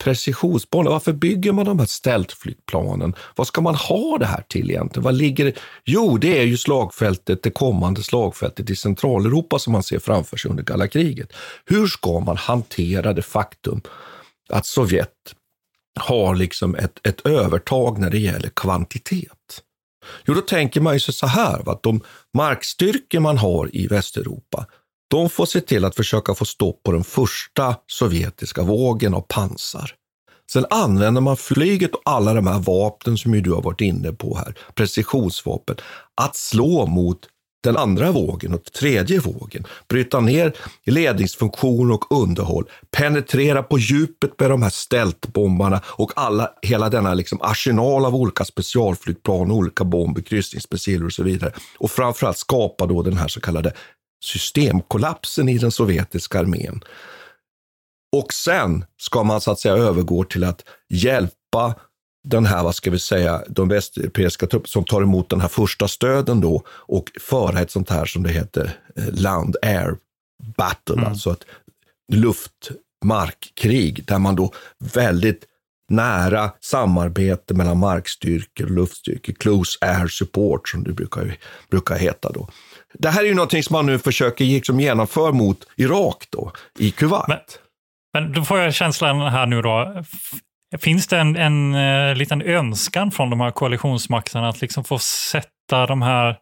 precisionsbolla. Varför bygger man de här stealthflygplanen? Vad ska man ha det här till egentligen? Vad ligger Jo, det är ju slagfältet, det kommande slagfältet i Centraleuropa som man ser framför sig under kalla kriget. Hur ska man hantera det faktum att Sovjet har liksom ett, ett övertag när det gäller kvantitet? Jo, då tänker man ju sig så här, att de markstyrkor man har i Västeuropa, de får se till att försöka få stopp på den första sovjetiska vågen av pansar. Sen använder man flyget och alla de här vapnen som ju du har varit inne på här, precisionsvapen, att slå mot den andra vågen och tredje vågen, bryta ner ledningsfunktion och underhåll, penetrera på djupet med de här steltbombarna och alla, hela denna liksom arsenal av olika specialflygplan, olika bomber, kryssningsmissiler och så vidare. Och framförallt skapa då den här så kallade systemkollapsen i den sovjetiska armén. Och sen ska man så att säga övergå till att hjälpa den här, vad ska vi säga, de västeuropeiska trupper som tar emot den här första stöden då och föra ett sånt här som det heter eh, land-air battle, mm. alltså ett luft-markkrig där man då väldigt nära samarbete mellan markstyrkor och luftstyrkor, close air support som det brukar, brukar heta då. Det här är ju någonting som man nu försöker liksom genomföra mot Irak då, i Kuwait. Men, men då får jag känslan här nu då, Finns det en, en uh, liten önskan från de här koalitionsmakterna att liksom få sätta de här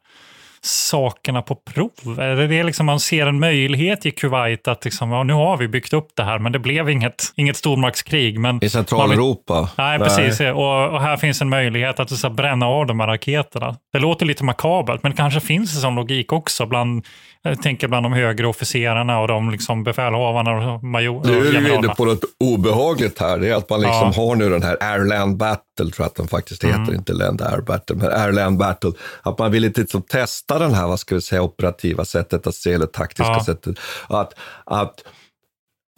sakerna på prov? Är det liksom man ser en möjlighet i Kuwait att liksom, ja, nu har vi byggt upp det här, men det blev inget, inget stormaktskrig. Men I Centraleuropa? Nej, precis. Och, och, här finns en möjlighet att så, bränna av de här raketerna. Det låter lite makabert, men det kanske finns en sån logik också bland jag tänker bland de högre officerarna och de liksom befälhavarna och majorer. Nu är du inne på något obehagligt här. Det är att man liksom ja. har nu den här Airland Battle, tror jag att den faktiskt heter, mm. inte Land Air Battle, men Airland Battle. Att man vill inte liksom testa den här, vad ska vi säga, operativa sättet att se, eller taktiska ja. sättet. Att, att,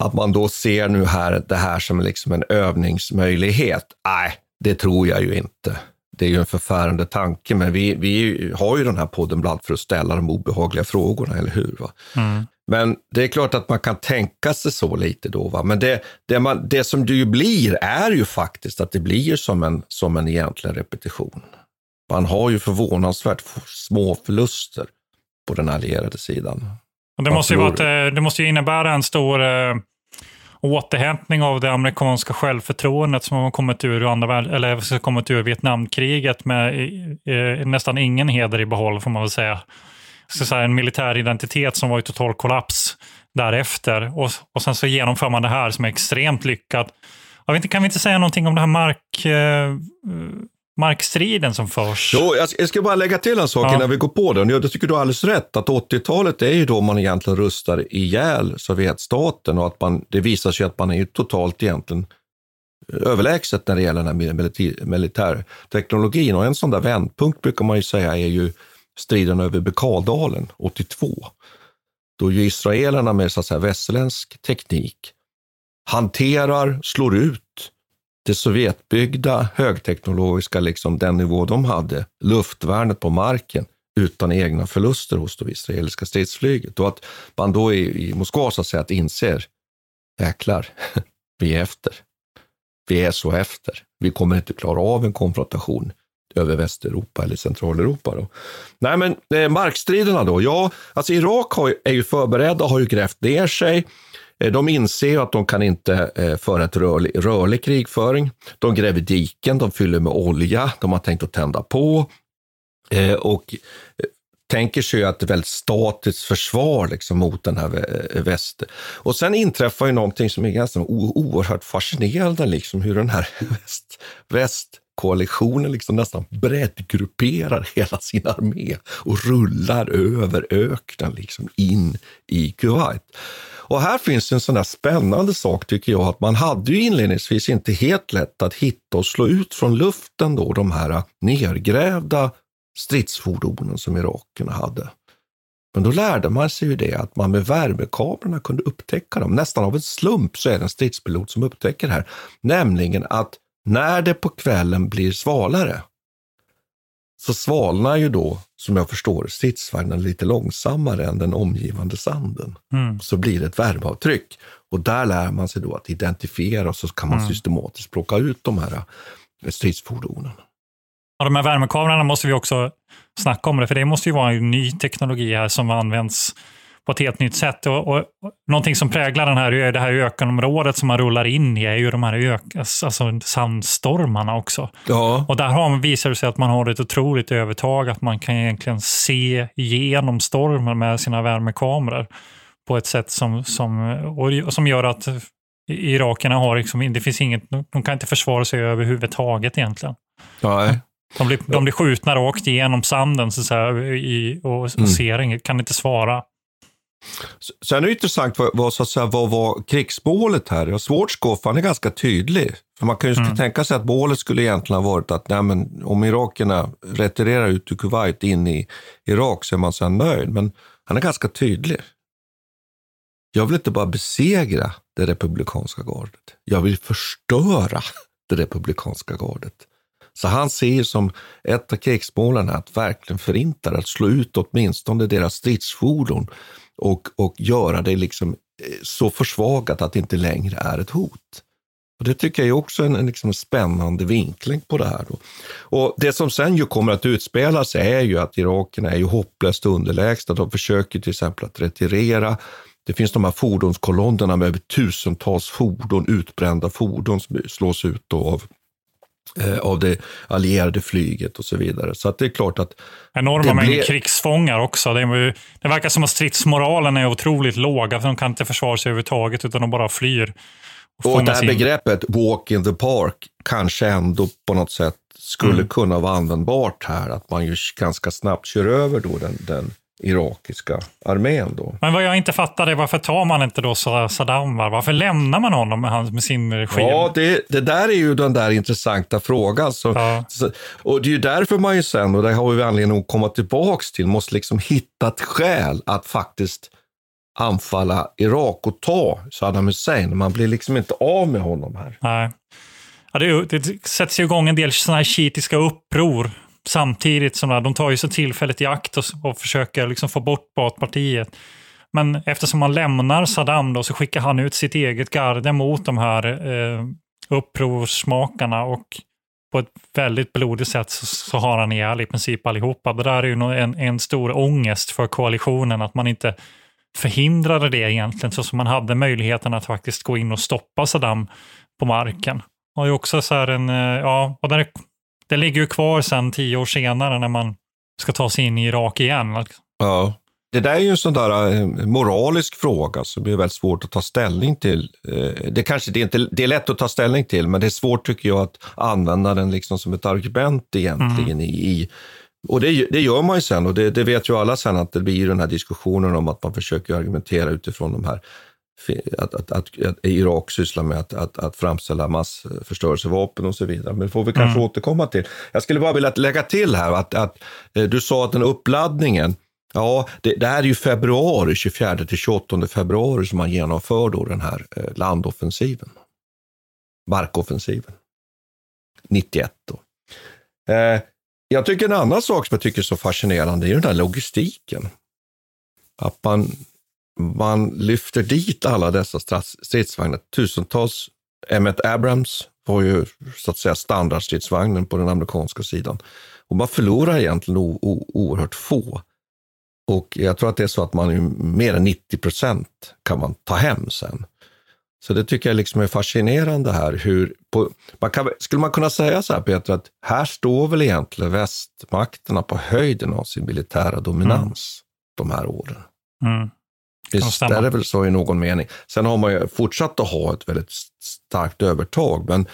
att man då ser nu här det här som liksom en övningsmöjlighet. Nej, det tror jag ju inte det är ju en förfärande tanke, men vi, vi har ju den här podden bland för att ställa de obehagliga frågorna, eller hur? Va? Mm. Men det är klart att man kan tänka sig så lite då. Va? Men det, det, man, det som det ju blir är ju faktiskt att det blir som en, som en egentlig repetition. Man har ju förvånansvärt små förluster på den allierade sidan. det, måste ju vara det måste ju innebära en stor eh, återhämtning av det amerikanska självförtroendet som har kommit ur, andra, eller kommit ur Vietnamkriget med eh, nästan ingen heder i behåll, får man väl säga. Så säga en militär identitet som var i total kollaps därefter. Och, och sen så genomför man det här som är extremt lyckat. Jag vet inte, kan vi inte säga någonting om det här mark... Eh, markstriden som förs. Jo, jag ska bara lägga till en sak ja. innan vi går på den. Jag tycker du har alldeles rätt att 80-talet är ju då man egentligen rustar ihjäl Sovjetstaten och att man, det visar sig att man är ju totalt egentligen överlägset när det gäller den här militär, militärteknologin. Och en sån där vändpunkt brukar man ju säga är ju striden över Bekaldalen 82. Då ju israelerna med så att säga västerländsk teknik hanterar, slår ut det Sovjetbyggda högteknologiska, liksom den nivå de hade, luftvärnet på marken utan egna förluster hos det israeliska stridsflyget. Och att man då i, i Moskva så att säga att inser, jäklar, *laughs* vi är efter. Vi är så efter. Vi kommer inte klara av en konfrontation över Västeuropa eller Centraleuropa. Då. Nej, men eh, markstriderna då? Ja, alltså Irak har, är ju förberedda, har ju grävt ner sig. Eh, de inser att de kan inte eh, föra ett rörlig, rörlig krigföring. De gräver diken, de fyller med olja, de har tänkt att tända på eh, och tänker sig att det är väldigt statiskt försvar liksom mot den här väst. Och sen inträffar ju någonting som är ganska oerhört fascinerande, liksom hur den här *laughs* väst, västkoalitionen liksom nästan breddgrupperar hela sin armé och rullar över öknen liksom in i Kuwait. Och här finns en sån där spännande sak tycker jag, att man hade ju inledningsvis inte helt lätt att hitta och slå ut från luften då de här nergrävda stridsfordonen som irakerna hade. Men då lärde man sig ju det att man med värmekamerorna kunde upptäcka dem. Nästan av en slump så är det en stridspilot som upptäcker det här. Nämligen att när det på kvällen blir svalare så svalnar ju då, som jag förstår, stridsvagnen lite långsammare än den omgivande sanden. Mm. Så blir det ett värmeavtryck. Och där lär man sig då att identifiera och så kan man mm. systematiskt plocka ut de här eh, stridsfordonen. Ja, de här värmekamerorna måste vi också snacka om, det, för det måste ju vara en ny teknologi här som används på ett helt nytt sätt. Och, och, någonting som präglar den här, det här ökenområdet som man rullar in i är ju de här ök, alltså sandstormarna också. Ja. Och där har man, visar det sig att man har ett otroligt övertag, att man kan egentligen se igenom stormen med sina värmekameror på ett sätt som, som, och, som gör att irakerna har liksom, det finns inget, de kan inte försvara sig överhuvudtaget egentligen. Nej. De blir, de blir skjutna rakt igenom sanden så att säga, i, och, och mm. ser inget, kan inte svara. Sen är det intressant vad, vad, så att säga, vad var krigsmålet här? Schwarzkopf, han är ganska tydlig. För man kan ju mm. tänka sig att målet skulle egentligen ha varit att nej, men, om irakerna retirerar ut ur Kuwait in i Irak så är man sen nöjd. Men han är ganska tydlig. Jag vill inte bara besegra det republikanska gardet. Jag vill förstöra det republikanska gardet. Så han ser som ett av krigsmålen att verkligen förinta att slå ut åtminstone deras stridsfordon och, och göra det liksom eh, så försvagat att det inte längre är ett hot. Och Det tycker jag är också en, en liksom spännande vinkling på det här. Då. Och Det som sen ju kommer att utspela sig är ju att irakerna är ju hopplöst underlägsna. De försöker till exempel att retirera. Det finns de här fordonskolonnerna med tusentals fordon, utbrända fordon som slås ut av av det allierade flyget och så vidare. Så det är klart att... Enorma mängder ble... krigsfångar också. Det, är, det verkar som att stridsmoralen är otroligt låg. För de kan inte försvara sig överhuvudtaget, utan de bara flyr. Och, och det här in. begreppet walk in the park kanske ändå på något sätt skulle mm. kunna vara användbart här. Att man ju ganska snabbt kör över då den, den irakiska armén. Då. Men vad jag inte fattar är varför tar man inte då Saddam? Varför lämnar man honom med, sin regim? Ja, det, det där är ju den där intressanta frågan. Så, ja. så, och det är ju därför man ju sen, och det har vi anledning att komma tillbaka till, måste liksom hitta ett skäl att faktiskt anfalla Irak och ta Saddam Hussein. Man blir liksom inte av med honom här. Nej. Ja, det, det sätts igång en del sådana här shiitiska uppror samtidigt som de tar ju så tillfället i akt och, och försöker liksom få bort Baathpartiet. Men eftersom man lämnar Saddam då, så skickar han ut sitt eget garde mot de här eh, upprorsmakarna och på ett väldigt blodigt sätt så, så, har han ihjäl i princip allihopa. Det där är ju en, en stor ångest för koalitionen, att man inte förhindrade det egentligen, så som man hade möjligheten att faktiskt gå in och stoppa Saddam på marken. Och också så här en, eh, ja, och där det ligger ju kvar sen tio år senare när man ska ta sig in i Irak igen. Ja. Det där är ju en sån där eh, moralisk fråga som är väldigt svårt att ta ställning till. Eh, det, kanske, det, är inte, det är lätt att ta ställning till, men det är svårt tycker jag att använda den liksom som ett argument egentligen mm. i, i och det, det, gör man ju sen och det, det, vet ju alla sen att det blir den här diskussionen om att man försöker argumentera utifrån de här att, att, att, att Irak sysslar med att, att, att framställa massförstörelsevapen och så vidare. Men det får vi kanske mm. återkomma till. Jag skulle bara vilja lägga till här att, att eh, du sa att den uppladdningen, ja, det, det här är ju februari, 24 till 28 februari som man genomför då den här eh, landoffensiven. Markoffensiven. 91 då. Eh, jag tycker en annan sak som jag tycker är så fascinerande är den där logistiken. Att man man lyfter dit alla dessa stridsvagnar. Tusentals Emmet Abrams var ju så att säga standardstridsvagnen på den amerikanska sidan. Och man förlorar egentligen oerhört få. Och jag tror att det är så att man är mer än 90 procent kan man ta hem sen. Så det tycker jag liksom är fascinerande här. Hur, på, man kan, skulle man kunna säga så här Peter, att här står väl egentligen västmakterna på höjden av sin militära dominans mm. de här åren. Mm. Visst är det väl så i någon mening. Sen har man ju fortsatt att ha ett väldigt starkt övertag, men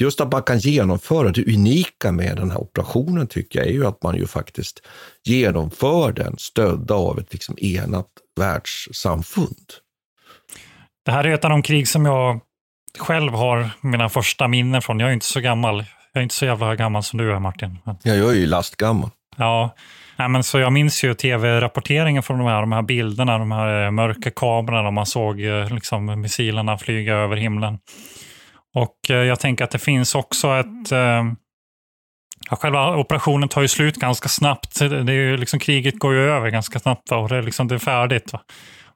just att man kan genomföra det unika med den här operationen tycker jag är ju att man ju faktiskt genomför den stödda av ett liksom enat världssamfund. Det här är ett av de krig som jag själv har mina första minnen från. Jag är inte så gammal. Jag är inte så jävla gammal som du är Martin. Ja, jag är ju lastgammal. Ja, Nej, men så jag minns ju tv-rapporteringen från de här, de här bilderna, de här eh, mörka kamerorna, man såg eh, liksom, missilerna flyga över himlen. Och eh, jag tänker att det finns också ett... Ja, själva operationen tar ju slut ganska snabbt. Det är ju liksom, kriget går ju över ganska snabbt va? och det är, liksom, det är färdigt. Va?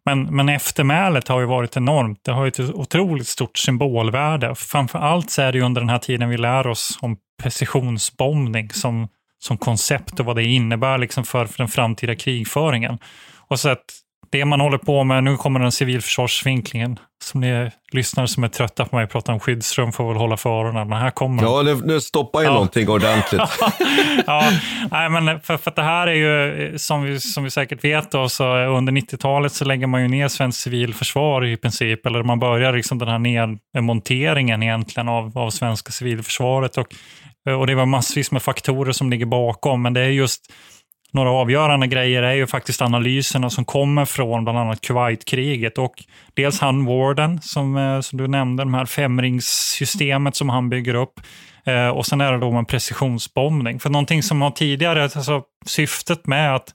Men, men eftermälet har ju varit enormt. Det har ju ett otroligt stort symbolvärde. Framför allt så är det ju under den här tiden vi lär oss om precisionsbombning som som koncept och vad det innebär liksom för, för den framtida krigföringen. Och så att det man håller på med, nu kommer den civilförsvarsvinklingen, som ni lyssnare som är trötta på mig prata om skyddsrum får väl hålla för öronen, men här kommer Ja, nu, nu stoppar ju ja. någonting ordentligt. *laughs* ja, nej, men för, för det här är ju, som vi, som vi säkert vet, då, så under 90-talet så lägger man ju ner svenskt civilförsvar i princip, eller man börjar liksom den här nedmonteringen egentligen av, av svenska civilförsvaret. Och Eh, och det var massvis med faktorer som ligger bakom, men det är just några avgörande grejer är ju faktiskt analyserna som kommer från bland annat Kuwaitkriget och dels han Warden som, eh, som du nämnde, de här femringssystemet som han bygger upp. Eh, och sen är det då en precisionsbombning. För någonting som har tidigare, alltså syftet med att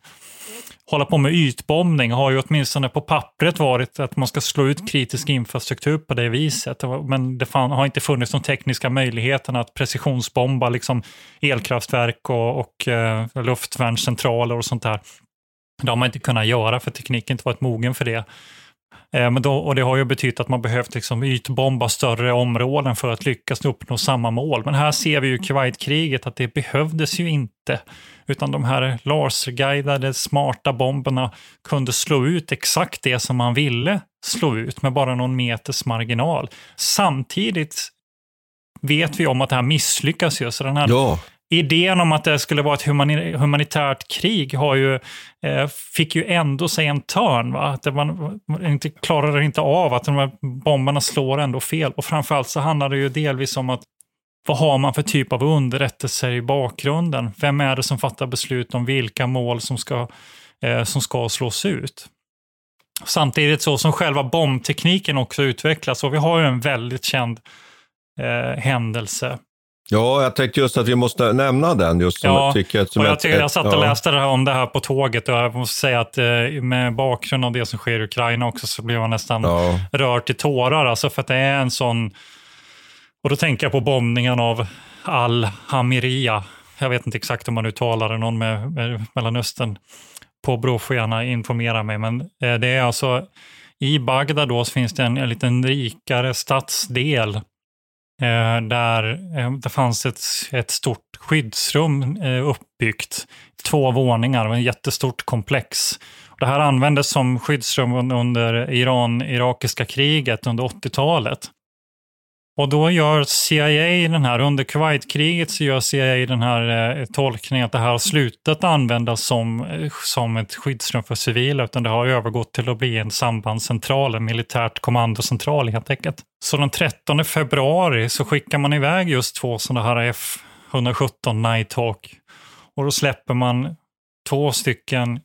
hålla på med ytbombning har ju åtminstone på pappret varit att man ska slå ut kritisk infrastruktur på det viset. Men det har inte funnits de tekniska möjligheterna att precisionsbomba liksom elkraftverk och, och eh, luftvärnscentraler och sånt där. Det har man inte kunnat göra för tekniken inte varit mogen för det. Eh, men då, och det har ju betytt att man behövt liksom ytbomba större områden för att lyckas uppnå samma mål. Men här ser vi ju Kuwaitkriget att det behövdes ju inte. Utan de här laserguidade smarta bomberna kunde slå ut exakt det som man ville slå ut med bara någon meters marginal. Samtidigt vet vi om att det här misslyckas ju. Så den här Ja, idén om att det skulle vara ett humani humanitärt krig har ju, eh, fick ju ändå sig en törn. Va? Att man, man inte klarade inte av att de här bomberna slår ändå fel. Och framförallt så handlar det ju delvis om att vad har man för typ av underrättelser i bakgrunden? Vem är det som fattar beslut om vilka mål som ska, eh, som ska slås ut? Samtidigt så som själva bombtekniken också utvecklas och vi har ju en väldigt känd eh, händelse ja, jag tänkte just att vi måste nämna den. Just som Ja, jag, tycker, som och jag, ett- jag satt och ja. läste det här om det här på tåget och jag måste säga att eh, med bakgrund av det som sker i Ukraina också så blev jag nästan Ja. rörd till tårar. Alltså för att det är en sån... Och då tänker jag på bombningen av Al-Hamiria. Jag vet inte exakt hur man uttalar det, någon med, med Mellanöstern på Brå får gärna informera mig. Men eh, det är alltså i Bagdad då finns det en, en liten rikare stadsdel Eh, där eh, det fanns ett, ett stort skyddsrum eh, uppbyggt. Två våningar, ett jättestort komplex. Det här användes som skyddsrum under Iran-irakiska kriget under 80-talet. Och då gör CIA den här, under Kuwaitkriget så gör CIA den här eh, tolkningen att det här har slutat användas som, eh, som ett skyddsrum för civila, utan det har övergått till att bli en sambandscentral, en militärt kommandocentral helt enkelt. Så den 13 februari så skickar man iväg just två sådana här F-117 Nighthawk. Och då släpper man två stycken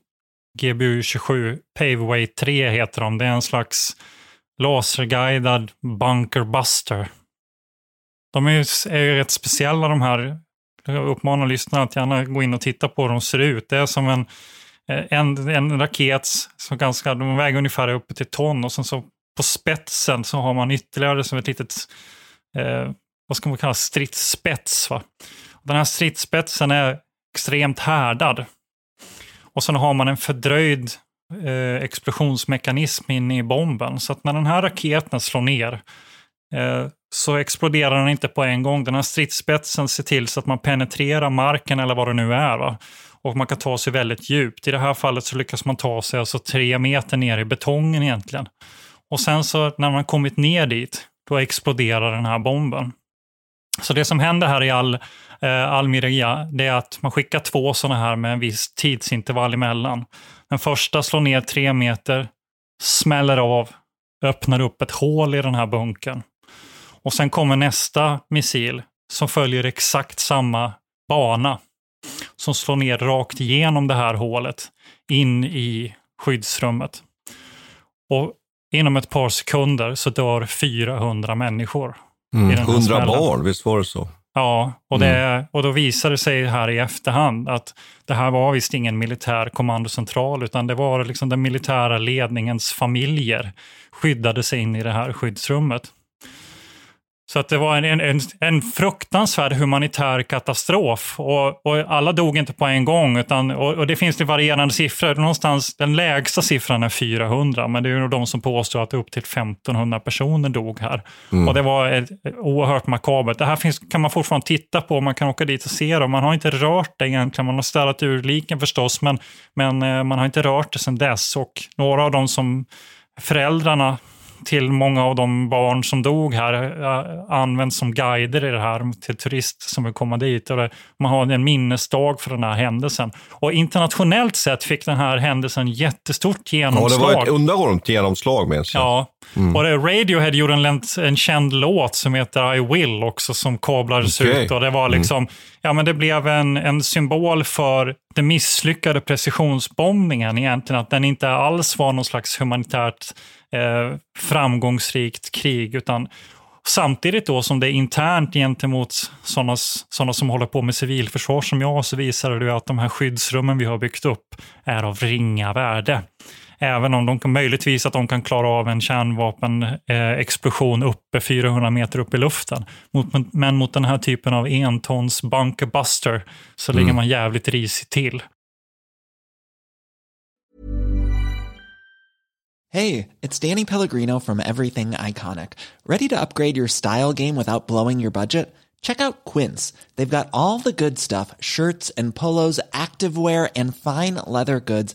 GBU-27, Paveway 3 heter de. Det är en slags laserguidad bunker buster. De är ju, är ju rätt speciella de här. Jag uppmanar lyssnarna att gärna gå in och titta på hur de ser ut. Det är som en, eh, en, en raket som ganska, de väger ungefär upp till ton och sen så på spetsen så har man ytterligare som ett litet, eh, vad ska man kalla stridsspets. Va? Den här stridsspetsen är extremt härdad. Och sen har man en fördröjd eh, explosionsmekanism inne i bomben. Så att när den här raketen slår ner Eh, så exploderar den inte på en gång. Den här stridsspetsen ser till så att man penetrerar marken eller vad det nu är. Va? Och man kan ta sig väldigt djupt. I det här fallet så lyckas man ta sig alltså tre meter ner i betongen egentligen. Och sen så när man kommit ner dit, då exploderar den här bomben. Så det som händer här i all, eh, Almiria, det är att man skickar två sådana här med en viss tidsintervall emellan. Den första slår ner tre meter, smäller av, öppnar upp ett hål i den här bunkern. Och sen kommer nästa missil som följer exakt samma bana. Som slår ner rakt igenom det här hålet in i skyddsrummet. Och inom ett par sekunder så dör 400 människor. Mm, den här 100 smällen. barn, visst var det så? Ja, och, det, och då visar det sig här i efterhand att det här var visst ingen militär kommandocentral, utan det var liksom den militära ledningens familjer skyddade sig in i det här skyddsrummet. Så att det var en, en, en fruktansvärd humanitär katastrof. Och, och alla dog inte på en gång, utan, och, och det finns det varierande siffror. Någonstans, den lägsta siffran är 400, men det är ju de som påstår att upp till 1500 personer dog här. Och det var ett, oerhört makabert. Det här finns, kan man fortfarande titta på, man kan åka dit och se det. Man har inte rört det egentligen, man har ställt ur liken förstås, men, men eh, man har inte rört det sedan dess. Och några av de som föräldrarna till många av de barn som dog här eh, används som guider i det här till turister som vill komma dit. Och man har en minnesdag för den här händelsen. Och internationellt sett fick den här händelsen jättestort Ja, genomslag. det var ett underbart genomslag minns jag. Ja, och det, Radiohead gjorde en, en känd låt som heter I Will också som kablades Okej. ut. Och det var liksom, ja men det blev en, en symbol för den misslyckade precisionsbombningen egentligen. Att den inte alls var någon slags humanitärt eh, framgångsrikt krig. utan Samtidigt då som det är internt gentemot sådana, sådana som håller på med civilförsvar som jag, så visar det att de här skyddsrummen vi har byggt upp är av ringa värde. Även om de kan möjligtvis att de kan klara av en kärnvapenexplosion uppe 400 meter upp i luften. Mot, men mot den här typen av entons bunkerbuster så ligger man jävligt risigt till. Hey, it's Danny Pellegrino from Everything Iconic. Ready to upgrade your style game without blowing your budget? Check out Quince. They've got all the good stuff shirts and polos, activewear, and fine leather goods,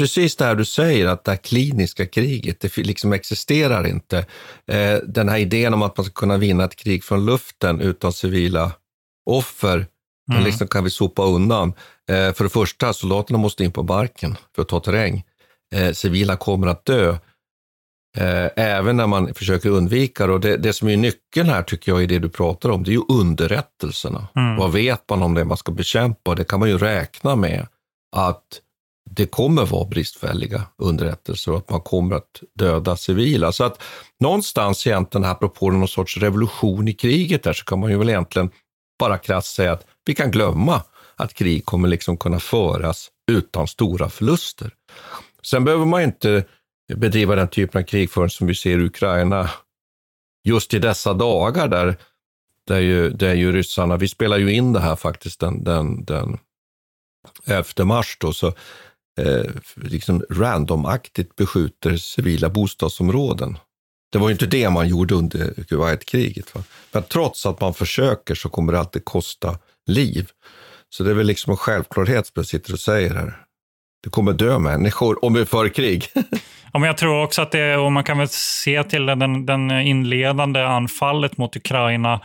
Precis det här du säger, att det här kliniska kriget, det liksom existerar inte. Eh, den här idén om att man ska kunna vinna ett krig från luften utan civila offer, mm. den liksom kan vi sopa undan. Eh, för det första, soldaterna måste in på marken för att ta terräng. Eh, civila kommer att dö. Även när man försöker undvika det. Och det. Det som är nyckeln här tycker jag i det du pratar om, det är ju underrättelserna. Mm. Vad vet man om det man ska bekämpa? Det kan man ju räkna med att det kommer vara bristfälliga underrättelser och att man kommer att döda civila. Så att någonstans egentligen, apropå någon sorts revolution i kriget där, så kan man ju väl egentligen bara krasst säga att vi kan glömma att krig kommer liksom kunna föras utan stora förluster. Sen behöver man inte bedriva den typen av krigföring som vi ser i Ukraina just i dessa dagar där, där, ju, där ju ryssarna, vi spelar ju in det här faktiskt den, den, den 11 mars då, så eh, liksom randomaktigt beskjuter civila bostadsområden. Det var ju inte det man gjorde under Kuwaitkriget. Men trots att man försöker så kommer det alltid kosta liv. Så det är väl liksom en självklarhet som jag sitter och säger här. Det kommer dö människor om vi för krig. *laughs* ja, men jag tror också att det, och man kan väl se till den, den inledande anfallet mot Ukraina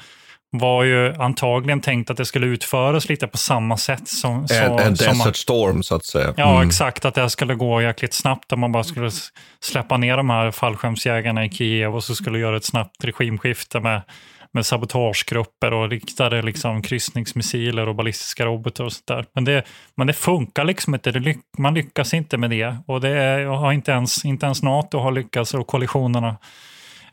var ju antagligen tänkt att det skulle utföras lite på samma sätt som... En, en desert som, storm, så att säga. Ja, mm. exakt. Att det skulle gå jäkligt snabbt. Att man bara skulle släppa ner de här fallskärmsjägarna i Kiev och så skulle göra ett snabbt regimskifte med, med sabotagegrupper och riktade liksom kryssningsmissiler och ballistiska robotar och sånt där. Men det, men det funkar liksom inte. Lyck, man lyckas inte med det. Och det är, har inte ens, inte ens NATO har lyckats och koalitionerna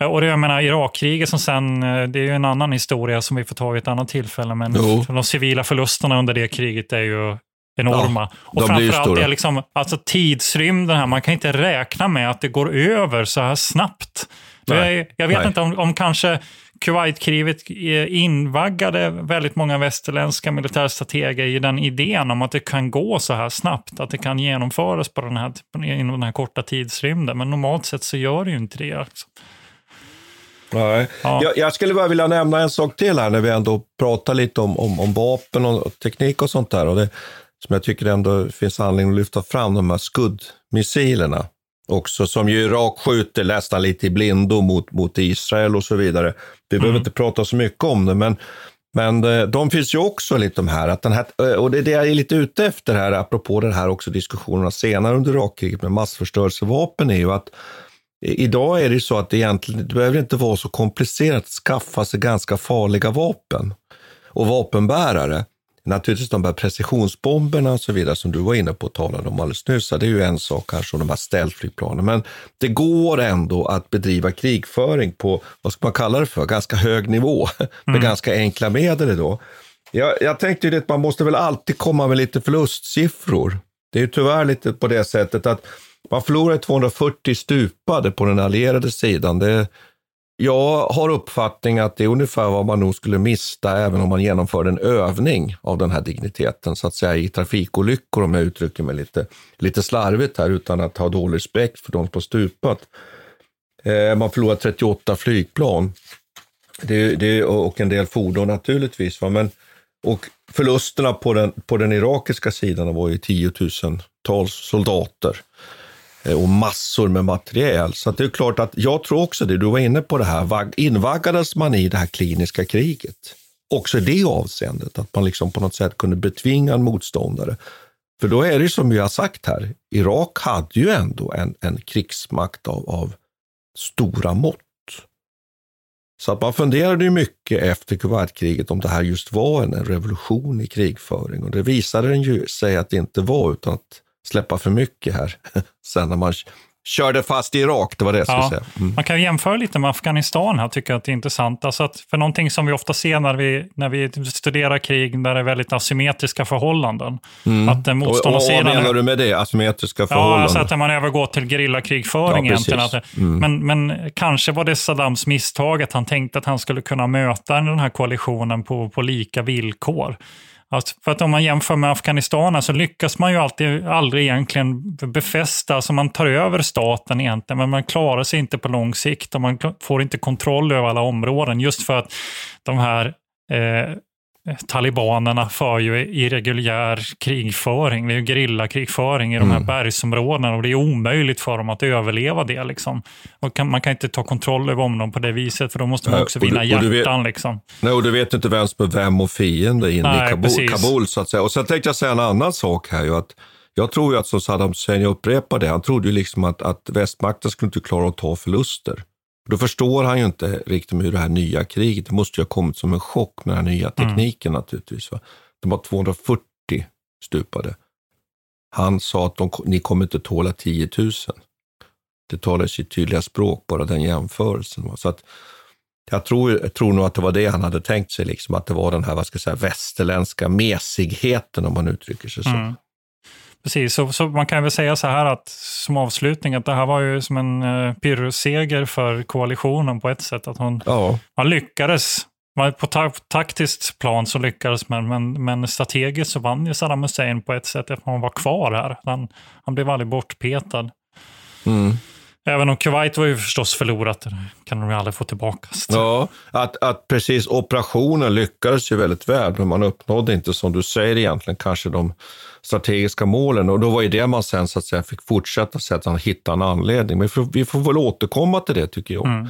och det, jag menar, Irakkriget som sen, eh, det är ju en annan historia som vi får ta i ett annat tillfälle, men jo. de civila förlusterna under det kriget är ju enorma. Ja, och framförallt är liksom, alltså tidsrymden här, man kan inte räkna med att det går över så här snabbt. Jag, jag, vet Nej. inte om, om kanske Kuwaitkriget invaggade väldigt många västerländska militärstrateger i den idén om att det kan gå så här snabbt, att det kan genomföras på den här, inom den här korta tidsrymden. Men normalt sett så gör det ju inte det. Alltså. Nej. Ja. Jag, jag, skulle bara vilja nämna en sak till här när vi ändå pratar lite om, om, om vapen och teknik och sånt där. Och det, som jag tycker ändå finns anledning att lyfta fram, de här skuddmissilerna också, som ju Irak skjuter nästan lite i blindo mot, mot Israel och så vidare. Vi mm. behöver inte prata så mycket om det, men, men eh, de finns ju också lite de här, att den här, eh, och det är det jag är lite ute efter här, apropå det här också diskussionerna senare under Irakkriget med massförstörelsevapen, är ju att Idag är det så att egentligen det behöver inte vara så komplicerat att skaffa sig ganska farliga vapen och vapenbärare. Naturligtvis de här precisionsbomberna och så vidare som du var inne på och talade om alldeles nyss. Det är ju en sak kanske, de här stealthflygplanen. Men det går ändå att bedriva krigföring på, vad ska man kalla det för, ganska hög nivå *laughs* med mm. ganska enkla medel då. Jag, jag tänkte ju att man måste väl alltid komma med lite förlustsiffror. Det är ju tyvärr lite på det sättet att man förlorade 240 stupade på den allierade sidan. Det, jag har uppfattning att det är ungefär vad man nog skulle mista även om man genomförde en övning av den här digniteten, så att säga i trafikolyckor om jag uttrycker mig lite, lite slarvigt här utan att ha dålig respekt för de som stupat. Eh, man förlorade 38 flygplan det, det, och en del fordon naturligtvis. Va? Men, och förlusterna på den, på den irakiska sidan var ju tiotusentals soldater Eh, och massor med materiel. Så det är klart att jag tror också det, du var inne på det här, invaggades man i det här kliniska kriget? Också i det avseendet, att man liksom på något sätt kunde betvinga en motståndare. För då är det som vi har sagt här, Irak hade ju ändå en, en krigsmakt av, av stora mått. Så att man funderade ju mycket efter Kuwaitkriget om det här just var en, revolution i krigföring och det visade den ju sig att det inte var utan att släppa för mycket här *laughs* sen när man körde fast i Irak, det var det jag skulle ja, säga. Mm. Man kan jämföra lite med Afghanistan här, tycker jag att det är intressant. Alltså att för någonting som vi ofta ser när vi, när vi studerar krig där det är väldigt asymmetriska förhållanden. Mm. Att motståndarsidan... Och, och, vad menar du med det, asymmetriska förhållanden? Ja, alltså att man övergår till gerillakrigföring ja, egentligen. Att, mm. men, men kanske var det Saddams misstag att han tänkte att han skulle kunna möta den här koalitionen på, på lika villkor. Alltså för att om man jämför med Afghanistan så lyckas man ju alltid, aldrig egentligen befästa, alltså man tar över staten egentligen, men man klarar sig inte på lång sikt och man får inte kontroll över alla områden just för att de här eh, talibanerna för ju irreguljär krigföring, det är ju gerillakrigföring i de här mm. bergsområdena och det är omöjligt för dem att överleva det. Liksom. Kan, man kan inte ta kontroll över dem på det viset, för då måste man också vinna och du, och hjärtan. Vet, liksom. Nej, och du vet inte vem som är vem och fiende inne nej, i Kabul, Kabul, så att säga. Och sen tänkte jag säga en annan sak här. Ju, att jag tror ju att som Saddam Hussein, jag upprepar det, han trodde ju liksom att, att västmakten skulle inte klara att ta förluster. Då förstår han ju inte riktigt hur det här nya kriget, det måste ju ha kommit som en chock med den här nya mm. tekniken mm. naturligtvis. Va? De var 240 stupade. Han sa att de, ni kommer inte tåla 10 000. Det talar sitt tydliga språk, bara den jämförelsen. Va? Så att, jag tror, jag tror nog att det var det han hade tänkt sig, liksom, att det var den här vad ska jag säga, västerländska mesigheten, om man uttrycker sig så. Mm. Precis, så, så, man kan väl säga så här att som avslutning att det här var ju som en uh, pyrrusseger för koalitionen på ett sätt. Att hon, ja. man lyckades. På ta taktiskt plan så lyckades man, men, men strategiskt så vann ju Saddam Hussein på ett sätt eftersom han var kvar här. Han, han blev aldrig bortpetad. Mm. Även om Kuwait var ju förstås förlorat, det kan de ju aldrig få tillbaka. Ja, att, att precis operationen lyckades ju väldigt väl, men man uppnådde inte som du säger egentligen kanske de strategiska målen och då var ju det man sen så att säga fick fortsätta så att han hitta en anledning. Men vi får, vi får väl återkomma till det tycker jag. Mm.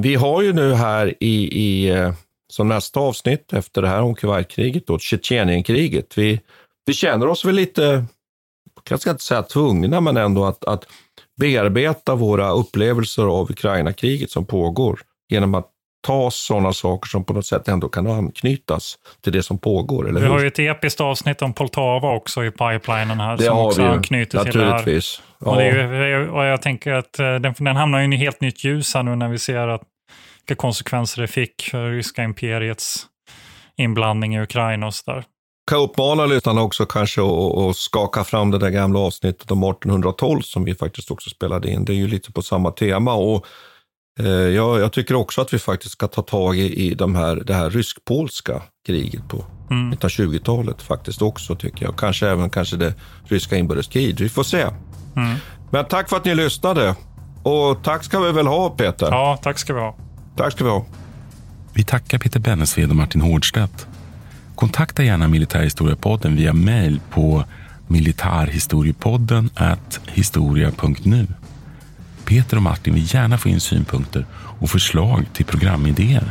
Vi har ju nu här i, i eh, som nästa avsnitt efter det här om Kuwaitkriget, då, Tjetjenienkriget. Vi, vi känner oss väl lite, jag ska inte säga tvungna, men ändå att, att bearbeta våra upplevelser av Ukraina-kriget som pågår genom att ta sådana saker som på något sätt ändå kan anknytas till det som pågår. Eller vi har ju ett episkt avsnitt om Poltava också i pipelinen här. Det som också vi anknyter till det här. Ja. Och, det är, och jag tänker att eh, den, den hamnar i helt nytt ljus här nu när vi ser att, vilka konsekvenser det fick för ryska imperiets inblandning i Ukraina och sådär kan uppmana lyssnarna också kanske att skaka fram det där gamla avsnittet om 1812 som vi faktiskt också spelade in. Det är ju lite på samma tema. Och eh, jag, jag, tycker också att vi faktiskt ska ta tag i, i de här, det här rysk-polska kriget på mm. 1920-talet faktiskt också tycker jag. Kanske även kanske det ryska inbördeskriget. Vi får se. Mm. Men tack för att ni lyssnade. Och tack ska vi väl ha Peter? Ja, tack ska vi ha. Tack ska vi ha. Vi tackar Peter Bennesved och Martin Hårdstedt. Kontakta gärna Militärhistoriepodden via mejl på militarhistoriepodden historia.nu. Peter och Martin vill gärna få in synpunkter och förslag till programidéer.